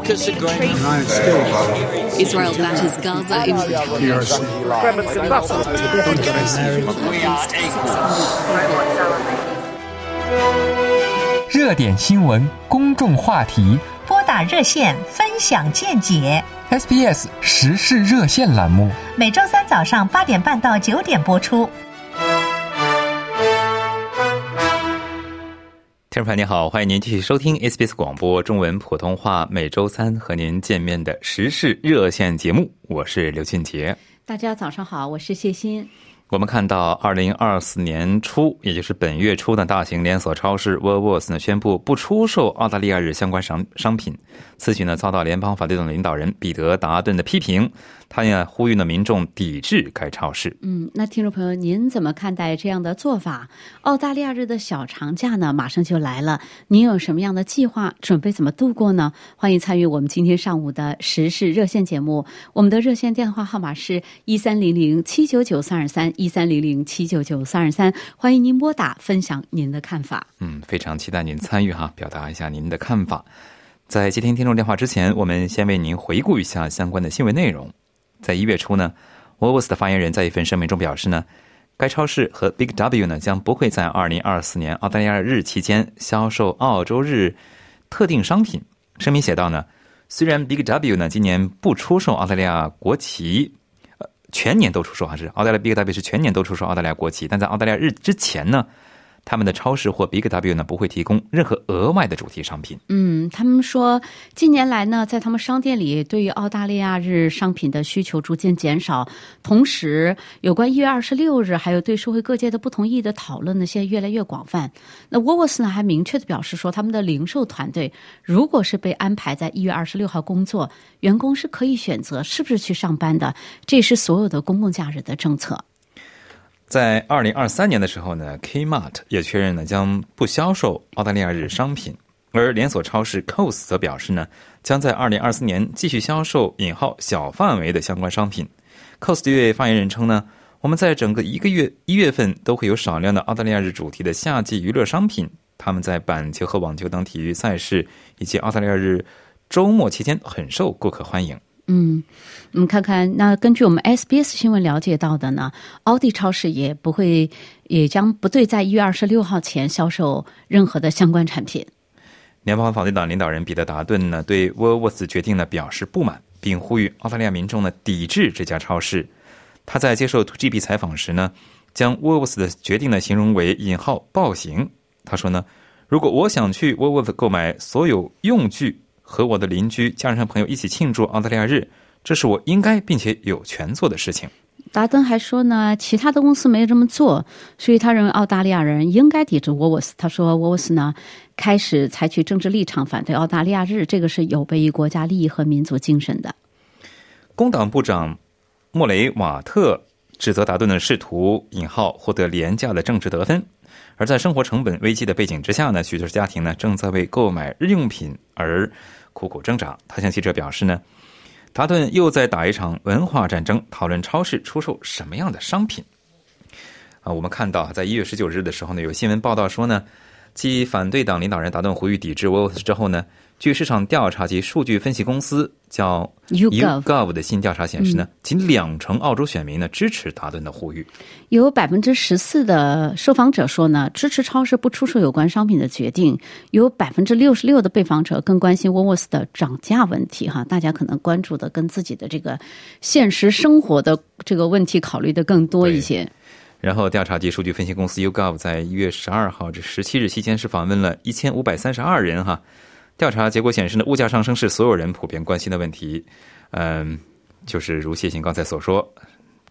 AUKUS agreement. Israel batters Gaza in We are equal. 热点新闻、公众话题拨打热线分享见解。，SBS 时事热线栏目。每周三早上八点半到九点播出。听众朋友您好，欢迎您继续收听 SBS 广播中文普通话每周三和您见面的时事热线节目，我是刘俊杰。大家早上好，我是谢欣。我们看到，二零二四年初，也就是本月初的大型连锁超市 Woolworths 呢宣布不出售澳大利亚日相关商商品。此举呢遭到联邦法律总领导人彼得达顿的批评，他呀呼吁呢民众抵制该超市。嗯，那听众朋友，您怎么看待这样的做法？澳大利亚日的小长假呢，马上就来了，您有什么样的计划？准备怎么度过呢？欢迎参与我们今天上午的时事热线节目。我们的热线电话号码是一三零零七九九三二三一三零零七九九三二三，欢迎您拨打分享您的看法。嗯，非常期待您参与哈，表达一下您的看法。在接听听众电话之前，我们先为您回顾一下相关的新闻内容。在一月初呢 w o l w o 的发言人在一份声明中表示呢，该超市和 Big W 呢将不会在二零二四年澳大利亚日期间销售澳洲日特定商品。声明写道呢，虽然 Big W 呢今年不出售澳大利亚国旗，全年都出售还是澳大利亚 Big W 是全年都出售澳大利亚国旗，但在澳大利亚日之前呢。他们的超市或 Big W 呢不会提供任何额外的主题商品。嗯，他们说近年来呢，在他们商店里对于澳大利亚日商品的需求逐渐减少，同时有关一月二十六日还有对社会各界的不同意义的讨论呢，现在越来越广泛。那沃沃斯呢还明确的表示说，他们的零售团队如果是被安排在一月二十六号工作，员工是可以选择是不是去上班的，这是所有的公共假日的政策。在二零二三年的时候呢，Kmart 也确认呢将不销售澳大利亚日商品，而连锁超市 c o s 则表示呢，将在二零二四年继续销售引号小范围的相关商品。c o s 一位发言人称呢，我们在整个一个月一月份都会有少量的澳大利亚日主题的夏季娱乐商品，他们在板球和网球等体育赛事以及澳大利亚日周末期间很受顾客欢迎。嗯，我们看看，那根据我们 SBS 新闻了解到的呢，奥迪超市也不会，也将不对在一月二十六号前销售任何的相关产品。联邦法律党领导人彼得达顿呢对沃沃斯决定呢表示不满，并呼吁澳大利亚民众呢抵制这家超市。他在接受 GB 采访时呢，将沃沃斯的决定呢形容为引号暴行。他说呢，如果我想去沃沃斯购买所有用具。和我的邻居、家人和朋友一起庆祝澳大利亚日，这是我应该并且有权做的事情。达登还说呢，其他的公司没有这么做，所以他认为澳大利亚人应该抵制沃沃斯。他说，沃沃斯呢开始采取政治立场反对澳大利亚日，这个是有悖于国家利益和民族精神的。工党部长莫雷瓦特指责达顿的试图引号获得廉价的政治得分。而在生活成本危机的背景之下呢，许多家庭呢正在为购买日用品而苦苦挣扎。他向记者表示呢，达顿又在打一场文化战争，讨论超市出售什么样的商品。啊，我们看到在一月十九日的时候呢，有新闻报道说呢，继反对党领导人达顿呼吁抵制 l f s 之后呢。据市场调查及数据分析公司叫 YouGov 的新调查显示呢，仅两成澳洲选民呢支持达顿的呼吁。有百分之十四的受访者说呢，支持超市不出售有关商品的决定。有百分之六十六的被访者更关心沃沃斯的涨价问题。哈，大家可能关注的跟自己的这个现实生活的这个问题考虑的更多一些。然后，调查及数据分析公司 YouGov 在一月十二号至十七日期间是访问了一千五百三十二人。哈。调查结果显示呢，物价上升是所有人普遍关心的问题。嗯，就是如谢欣刚才所说，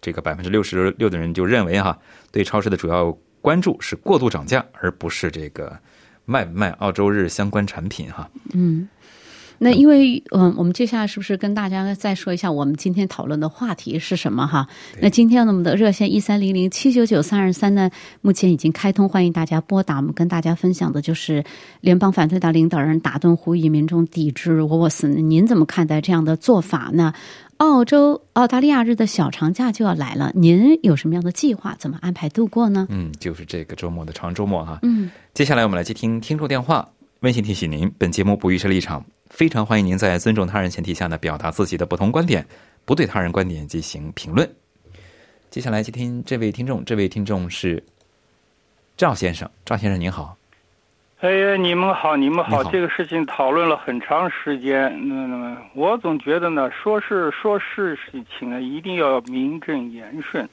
这个百分之六十六的人就认为哈，对超市的主要关注是过度涨价，而不是这个卖不卖澳洲日相关产品哈。嗯，那因为嗯，我们接下来是不是跟大家再说一下我们今天讨论的话题是什么哈？那今天呢，我们的热线一三零零七九九三二三呢，目前已经开通，欢迎大家拨打。我们跟大家分享的就是联邦反对党领导人打顿呼吁民众抵制沃沃斯，您怎么看待这样的做法呢？澳洲澳大利亚日的小长假就要来了，您有什么样的计划？怎么安排度过呢？嗯，就是这个周末的长周末哈。嗯，接下来我们来接听听众电话。温馨提醒您，本节目不预设立场，非常欢迎您在尊重他人前提下呢，表达自己的不同观点，不对他人观点进行评论。接下来接听这位听众，这位听众是赵先生，赵先生您好。哎呀，你们好，你们好！好这个事情讨论了很长时间，那那么我总觉得呢，说是说是事情呢，一定要名正言顺。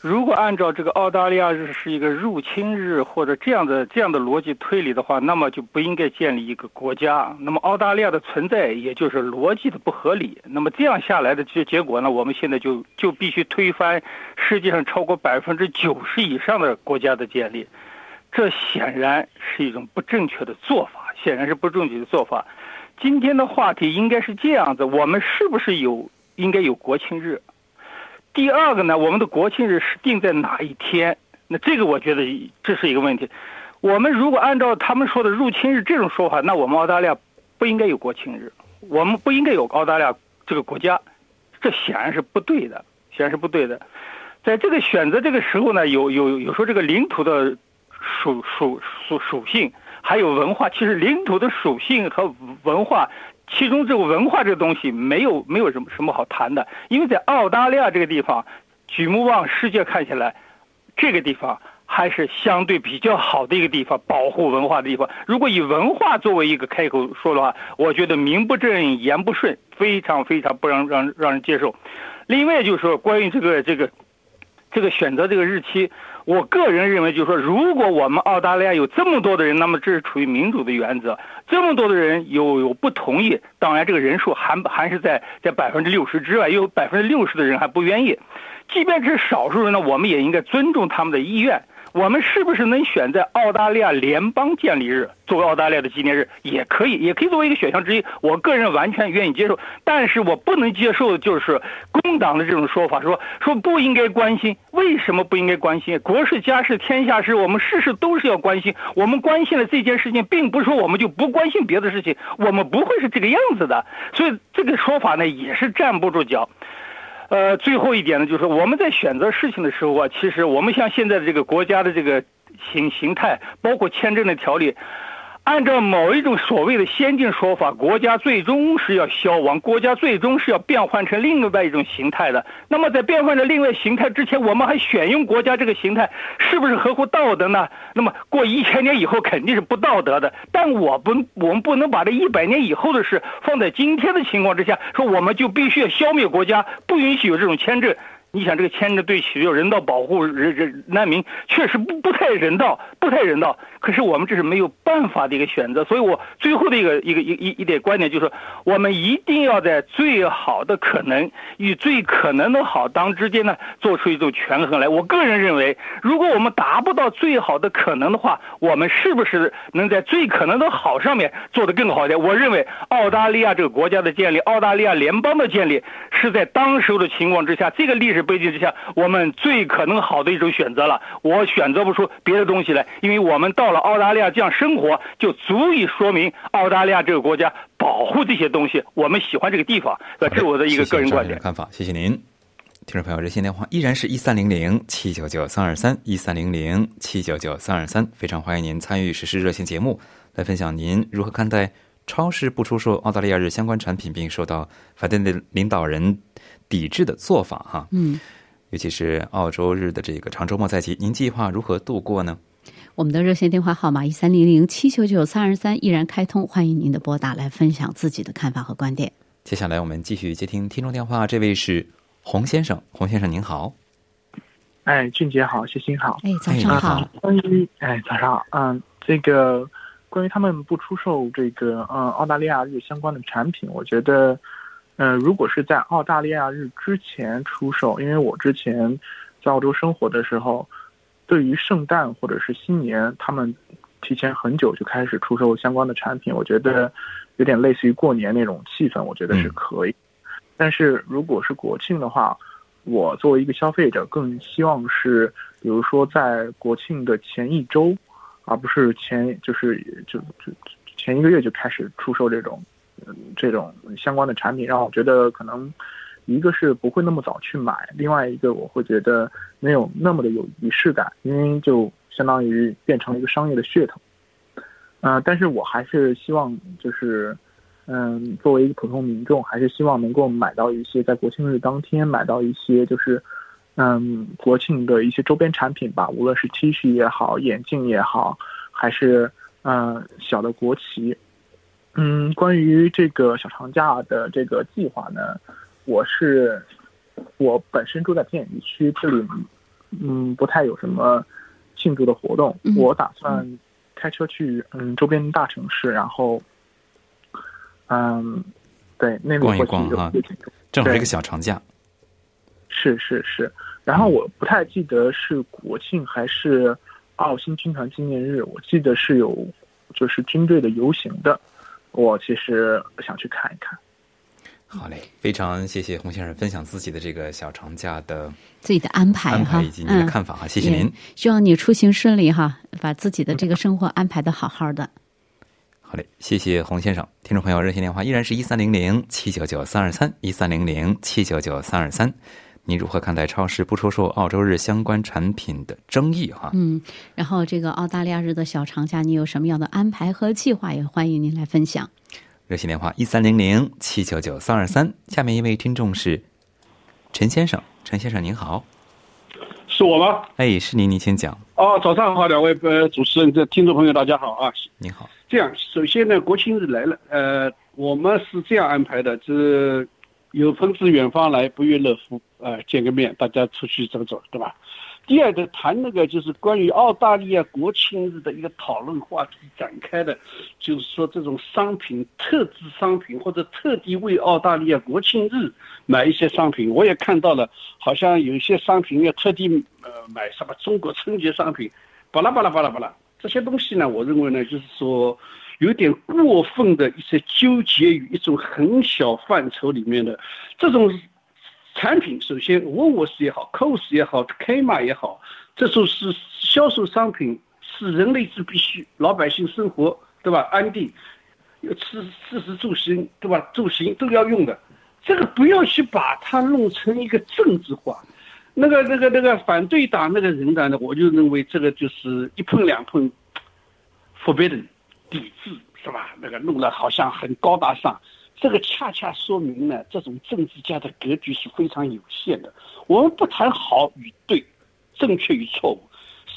如果按照这个澳大利亚日是一个入侵日或者这样的这样的逻辑推理的话，那么就不应该建立一个国家。那么澳大利亚的存在也就是逻辑的不合理。那么这样下来的结结果呢，我们现在就就必须推翻世界上超过百分之九十以上的国家的建立。这显然是一种不正确的做法，显然是不正确的做法。今天的话题应该是这样子：我们是不是有应该有国庆日？第二个呢，我们的国庆日是定在哪一天？那这个我觉得这是一个问题。我们如果按照他们说的入侵日这种说法，那我们澳大利亚不应该有国庆日，我们不应该有澳大利亚这个国家，这显然是不对的，显然是不对的。在这个选择这个时候呢，有有有说这个领土的属属属属性，还有文化。其实领土的属性和文化，其中这个文化这个东西没有没有什么什么好谈的，因为在澳大利亚这个地方，举目望世界看起来，这个地方还是相对比较好的一个地方，保护文化的地方。如果以文化作为一个开口说的话，我觉得名不正言不顺，非常非常不让让让人接受。另外就是说，关于这个这个这个选择这个日期，我个人认为就是说，如果我们澳大利亚有这么多的人，那么这是处于民主的原则，这么多的人有有不同意，当然这个人数还还是在在百分之六十之外，有百分之六十的人还不愿意。即便是少数人呢，我们也应该尊重他们的意愿。我们是不是能选在澳大利亚联邦建立日作为澳大利亚的纪念日？也可以，也可以作为一个选项之一。我个人完全愿意接受，但是我不能接受的就是工党的这种说法，说说不应该关心。为什么不应该关心？国事家事天下事，我们事事都是要关心。我们关心了这件事情，并不是说我们就不关心别的事情，我们不会是这个样子的。所以这个说法呢，也是站不住脚。呃，最后一点呢，就是我们在选择事情的时候啊，其实我们像现在的这个国家的这个形形态，包括签证的条例，按照某一种所谓的先进说法，国家最终是要消亡，国家最终是要变换成另外一种形态的。那么在变换成另外形态之前，我们还选用国家这个形态，是不是合乎道德呢？那么过一千年以后肯定是不道德的。但我不，我们不能把这一百年以后的事放在今天的情况之下，说我们就必须要消灭国家，不允许有这种签证。你想这个签证对需要人道保护人人难民确实不不太人道，不太人道。可是我们这是没有办法的一个选择，所以我最后的一个一个一一一点观点就是，我们一定要在最好的可能与最可能的好当之间呢，做出一种权衡来。我个人认为，如果我们达不到最好的可能的话，我们是不是能在最可能的好上面做得更好一点？我认为澳大利亚这个国家的建立，澳大利亚联邦的建立，是在当时的情况之下，这个历史背景之下，我们最可能好的一种选择了。我选择不出别的东西来，因为我们到了澳大利亚这样生活，就足以说明澳大利亚这个国家保护这些东西，我们喜欢这个地方。这是我的一个个人观点。看法，谢谢您。听众朋友，热线电话依然是一三零零七九九三二三一三零零七九九三二三，非常欢迎您参与实时热线节目，来分享您如何看待超市不出售澳大利亚日相关产品，并受到反对的领导人抵制的做法哈。嗯，尤其是澳洲日的这个长周末在即，您计划如何度过呢？我们的热线电话号码一三零零七九九三二三依然开通，欢迎您的拨打来分享自己的看法和观点。接下来我们继续接听听众电话，这位是洪先生，洪先生您好。哎，俊杰好，谢欣好。哎，早上好。关于哎，早上好。嗯，这个关于他们不出售这个嗯澳大利亚日相关的产品，我觉得，嗯，如果是在澳大利亚日之前出售，因为我之前在澳洲生活的时候，对于圣诞或者是新年，他们提前很久就开始出售相关的产品，我觉得有点类似于过年那种气氛，我觉得是可以。但是如果是国庆的话，我作为一个消费者，更希望是，比如说在国庆的前一周，而不是前就是就就前一个月就开始出售这种嗯这种相关的产品，让我觉得可能一个是不会那么早去买，另外一个我会觉得没有那么的有仪式感，因为就相当于变成了一个商业的噱头。呃，但是我还是希望就是。嗯，作为一个普通民众，还是希望能够买到一些在国庆日当天买到一些就是，嗯，国庆的一些周边产品吧，无论是 T 恤也好，眼镜也好，还是嗯小的国旗。嗯，关于这个小长假的这个计划呢，我是我本身住在偏远地区，这里嗯不太有什么庆祝的活动，嗯我打算开车去嗯周边大城市，然后。嗯，对，那里逛一逛哈有挺多正好是一个小长假。是是是，然后我不太记得是国庆还是澳新军团纪念日，我记得是有就是军队的游行的，我其实想去看一看。好嘞，非常谢谢洪先生分享自己的这个小长假的自己的安排安哈，排以及您的嗯看法哈，谢谢您。希望你出行顺利哈，把自己的这个生活安排的好好的。好嘞，谢谢洪先生。听众朋友，热线电话依然是一三零零七九九三二三一三零零七九九三二三。您如何看待超市不出售澳洲日相关产品的争议？哈，嗯，然后这个澳大利亚日的小长假，你有什么样的安排和计划？也欢迎您来分享。热线电话一三零零七九九三二三。下面一位听众是陈先生，陈先生您好，是我吗？哎，是您，您请讲。哦，早上好，两位呃主持人、这听众朋友，大家好啊！您好，这样，首先呢，国庆日来了，呃，我们是这样安排的，这有朋自远方来，不亦乐乎，呃，见个面，大家出去走走，对吧？第二个谈那个就是关于澳大利亚国庆日的一个讨论话题展开的，就是说这种商品特制商品或者特地为澳大利亚国庆日买一些商品，我也看到了，好像有一些商品要特地呃买什么中国春节商品，巴拉巴拉巴拉巴拉，这些东西呢，我认为呢，就是说有点过分的一些纠结于一种很小范畴里面的这种产品。首先，沃沃斯也好，COS 也好，K 玛也好，这种是销售商品，是人类之必须，老百姓生活对吧？安定，有吃吃食住行对吧？住行都要用的，这个不要去把它弄成一个政治化。那个、那个、那个反对党那个人呢，我就认为这个就是一碰两碰，forbidden，抵制是吧？那个弄得好像很高大上，这个恰恰说明呢，这种政治家的格局是非常有限的。我们不谈好与对，正确与错误。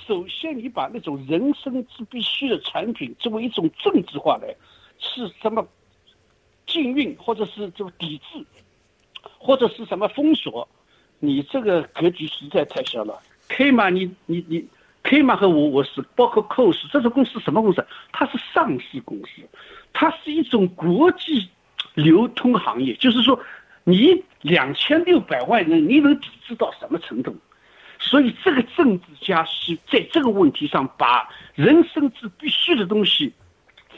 首先，你把那种人生之必须的产品作为一种政治化来，是什么禁运，或者是这个抵制，或者是什么封锁，你这个格局实在太小了。K 玛，你你你，K 玛和我我是包括 COS 这种公司什么公司？它是上市公司，它是一种国际流通行业，就是说，你两千六百万人，你能抵制到什么程度？所以，这个政治家是在这个问题上把人生之必须的东西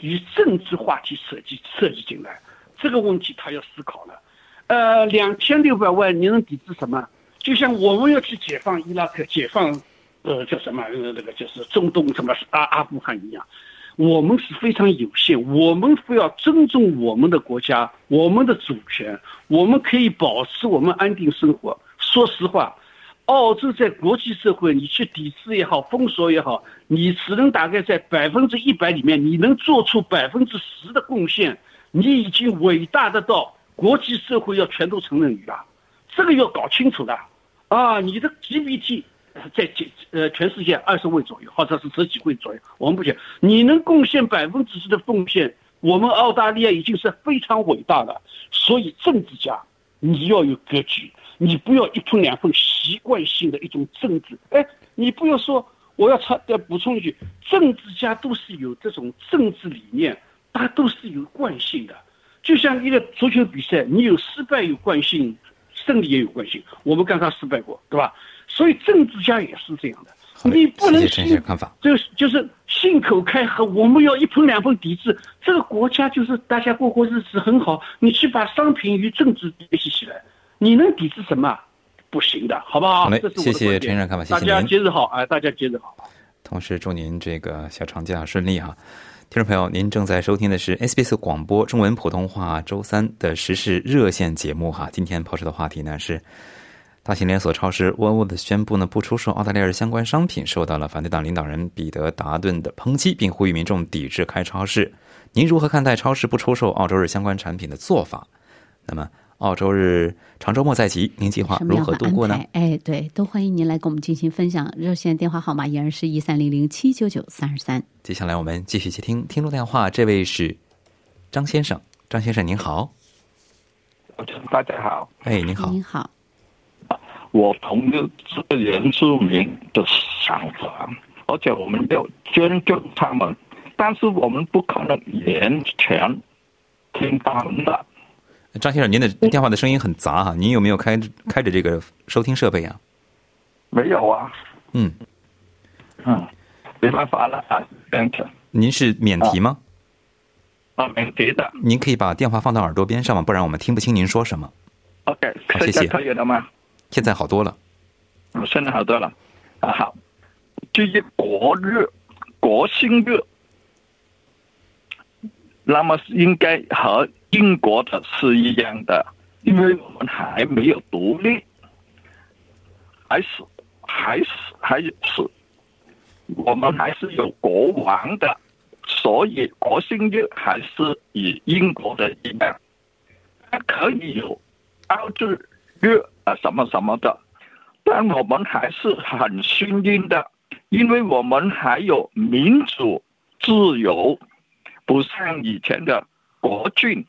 与政治话题设计设计进来，这个问题他要思考了。呃，两千六百万你能抵制什么？就像我们要去解放伊拉克、解放呃叫什么呃那个就是中东什么阿阿富汗一样，我们是非常有限，我们非要尊重我们的国家、我们的主权，我们可以保持我们安定生活。说实话。澳洲在国际社会，你去抵制也好，封锁也好，你只能大概在百分之一百里面，你能做出百分之十的贡献，你已经伟大的到国际社会要全都承认你了，这个要搞清楚的啊！你的 GPT 在几呃全世界二十位左右，或者是十几位左右，我们不讲，你能贡献百分之十的奉献，我们澳大利亚已经是非常伟大的。所以政治家你要有格局。你不要一碰两碰，习惯性的一种政治。哎，你不要说，我要插要补充一句，政治家都是有这种政治理念，他都是有惯性的。就像一个足球比赛，你有失败有惯性，胜利也有惯性。我们刚刚失败过，对吧？所以政治家也是这样的。你不能谢谢陈先信生看法。就是就是信口开河，我们要一分两分抵制。这个国家就是大家过过日子很好，你去把商品与政治联系起来，你能抵制什么？不行的，好不好？好嘞谢谢陈先生看法谢谢大家您节日好，啊，大家节日好。同时祝您这个小长假顺利哈。听众朋友，您正在收听的是 SBS 广播中文普通话周三的时事热线节目哈。今天抛出的话题呢是，大型连锁超市沃尔沃的宣布呢不出售澳大利亚相关商品，受到了反对党领导人彼得达顿的抨击，并呼吁民众抵制开超市。您如何看待超市不出售澳洲日相关产品的做法？那么，澳洲日长周末在即，您计划如何度过呢？哎，对，都欢迎您来跟我们进行分享。热线电话号码依然是一三零零七九九三二三。接下来我们继续接听听众电话，这位是张先生，张先生您好，大家好，哎，您好，您好，我同意这个原住民的想法，而且我们要尊重他们，但是我们不可能完全听他们的。张先生，您的电话的声音很杂哈，您有没有开开着这个收听设备啊？没有啊，嗯，嗯，没办法了啊，您是免提吗？啊，免提的。您可以把电话放到耳朵边上吗？不然我们听不清您说什么。OK，好谢谢可以的吗？现在好多了，现在好多了。啊，好。至于国日、国庆日，那么应该和英国的是一样的，因为我们还没有独立，还是还是还是我们还是有国王的，所以国庆日还是与英国的一样，它可以有澳洲日啊什么什么的，但我们还是很幸运的，因为我们还有民主自由，不像以前的国军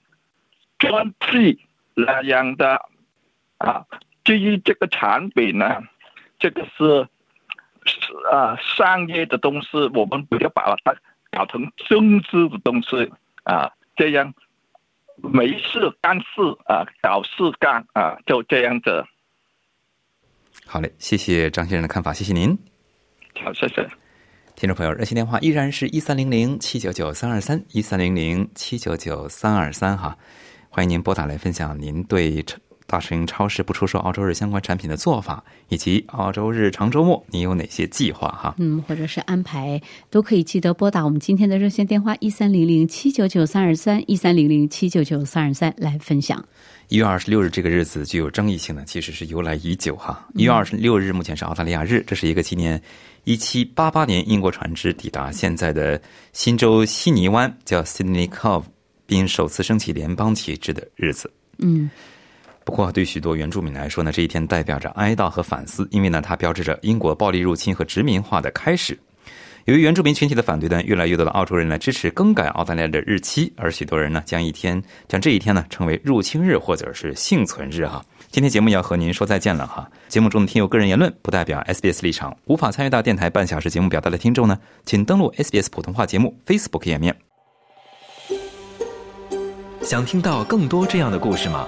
专制那样的啊。至于这个产品呢，这个是是啊商业的东西，我们不要把它搞成政治的东西啊，这样没事干事啊，找事干啊，就这样子。好嘞，谢谢张先生的看法，谢谢您。好，谢谢。听众朋友，热线电话依然是一三零零七九九三二三一三零零七九九三二三哈，欢迎您拨打来分享您对超大型超市不出售澳洲日相关产品的做法，以及澳洲日常周末你有哪些计划哈？嗯，或者是安排，都可以记得拨打我们今天的热线电话一三零零七九九三二三一三零零七九九三二三来分享。一月二十六日这个日子具有争议性的，其实是由来已久哈。一月二十六日目前是澳大利亚日，这是一个纪念一七八八年英国船只抵达现在的新州悉尼湾，叫 Sydney Cove，并首次升起联邦旗帜的日子。嗯，不过，对许多原住民来说呢，这一天代表着哀悼和反思，因为呢，它标志着英国暴力入侵和殖民化的开始。由于原住民群体的反对呢，越来越多的澳洲人来支持更改澳大利亚的日期，而许多人呢，将一天将这一天呢称为入侵日或者是幸存日哈。今天节目要和您说再见了哈。节目中的听友个人言论不代表 SBS 立场，无法参与到电台半小时节目表达的听众呢，请登录 SBS 普通话节目 Facebook 页面。想听到更多这样的故事吗？